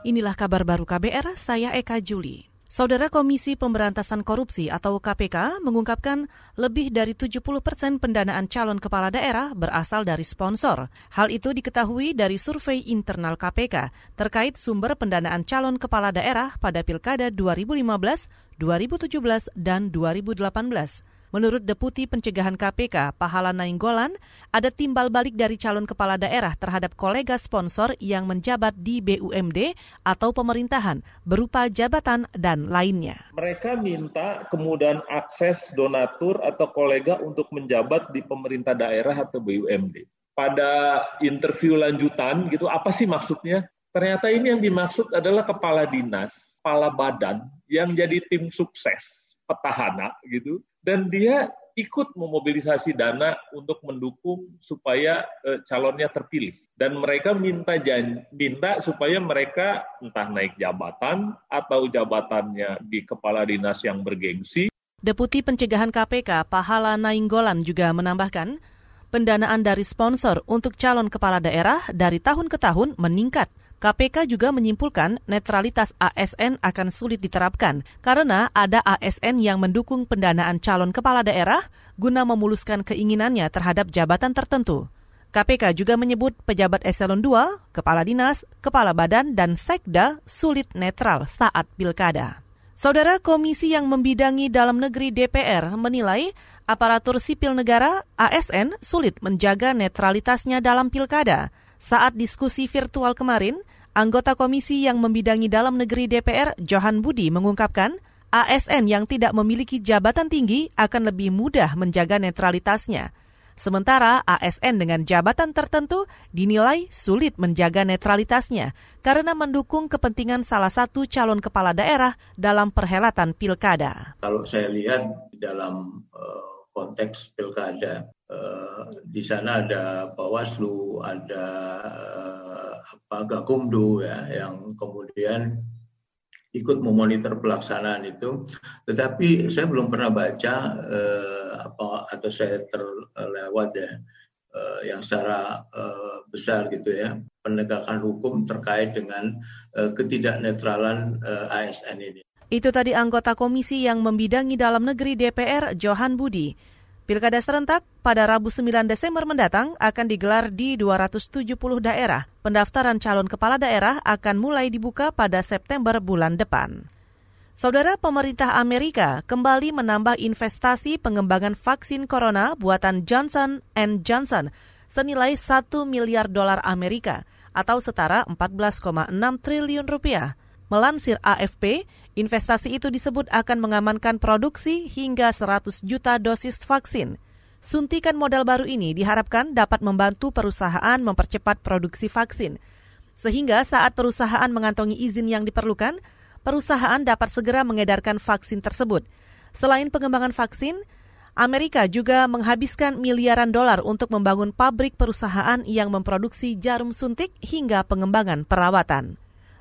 Inilah kabar baru KBR, saya Eka Juli. Saudara Komisi Pemberantasan Korupsi atau KPK mengungkapkan lebih dari 70 persen pendanaan calon kepala daerah berasal dari sponsor. Hal itu diketahui dari survei internal KPK terkait sumber pendanaan calon kepala daerah pada Pilkada 2015, 2017, dan 2018. Menurut Deputi Pencegahan KPK, Pahala Nainggolan, ada timbal balik dari calon kepala daerah terhadap kolega sponsor yang menjabat di BUMD atau pemerintahan berupa jabatan dan lainnya. Mereka minta kemudahan akses donatur atau kolega untuk menjabat di pemerintah daerah atau BUMD. Pada interview lanjutan gitu, apa sih maksudnya? Ternyata ini yang dimaksud adalah kepala dinas, kepala badan yang jadi tim sukses petahana gitu dan dia ikut memobilisasi dana untuk mendukung supaya e, calonnya terpilih dan mereka minta jan, minta supaya mereka entah naik jabatan atau jabatannya di kepala dinas yang bergengsi. Deputi Pencegahan KPK Pahala Nainggolan juga menambahkan pendanaan dari sponsor untuk calon kepala daerah dari tahun ke tahun meningkat KPK juga menyimpulkan netralitas ASN akan sulit diterapkan karena ada ASN yang mendukung pendanaan calon kepala daerah guna memuluskan keinginannya terhadap jabatan tertentu. KPK juga menyebut pejabat eselon 2, kepala dinas, kepala badan, dan sekda sulit netral saat pilkada. Saudara Komisi yang membidangi dalam negeri DPR menilai aparatur sipil negara ASN sulit menjaga netralitasnya dalam pilkada. Saat diskusi virtual kemarin, anggota komisi yang membidangi dalam negeri DPR, Johan Budi, mengungkapkan ASN yang tidak memiliki jabatan tinggi akan lebih mudah menjaga netralitasnya. Sementara ASN dengan jabatan tertentu dinilai sulit menjaga netralitasnya karena mendukung kepentingan salah satu calon kepala daerah dalam perhelatan pilkada. Kalau saya lihat dalam uh, konteks pilkada, uh, di sana ada Bawaslu, ada uh, apa Gakumdu ya, yang kemudian ikut memonitor pelaksanaan itu. Tetapi saya belum pernah baca uh, apa atau saya terlewat ya uh, yang secara uh, besar gitu ya penegakan hukum terkait dengan uh, ketidaknetralan uh, ASN ini. Itu tadi anggota komisi yang membidangi dalam negeri DPR, Johan Budi. Pilkada serentak pada Rabu 9 Desember mendatang akan digelar di 270 daerah. Pendaftaran calon kepala daerah akan mulai dibuka pada September bulan depan. Saudara pemerintah Amerika kembali menambah investasi pengembangan vaksin corona buatan Johnson Johnson senilai 1 miliar dolar Amerika atau setara 14,6 triliun rupiah. Melansir AFP, investasi itu disebut akan mengamankan produksi hingga 100 juta dosis vaksin. Suntikan modal baru ini diharapkan dapat membantu perusahaan mempercepat produksi vaksin. Sehingga saat perusahaan mengantongi izin yang diperlukan, perusahaan dapat segera mengedarkan vaksin tersebut. Selain pengembangan vaksin, Amerika juga menghabiskan miliaran dolar untuk membangun pabrik perusahaan yang memproduksi jarum suntik hingga pengembangan perawatan.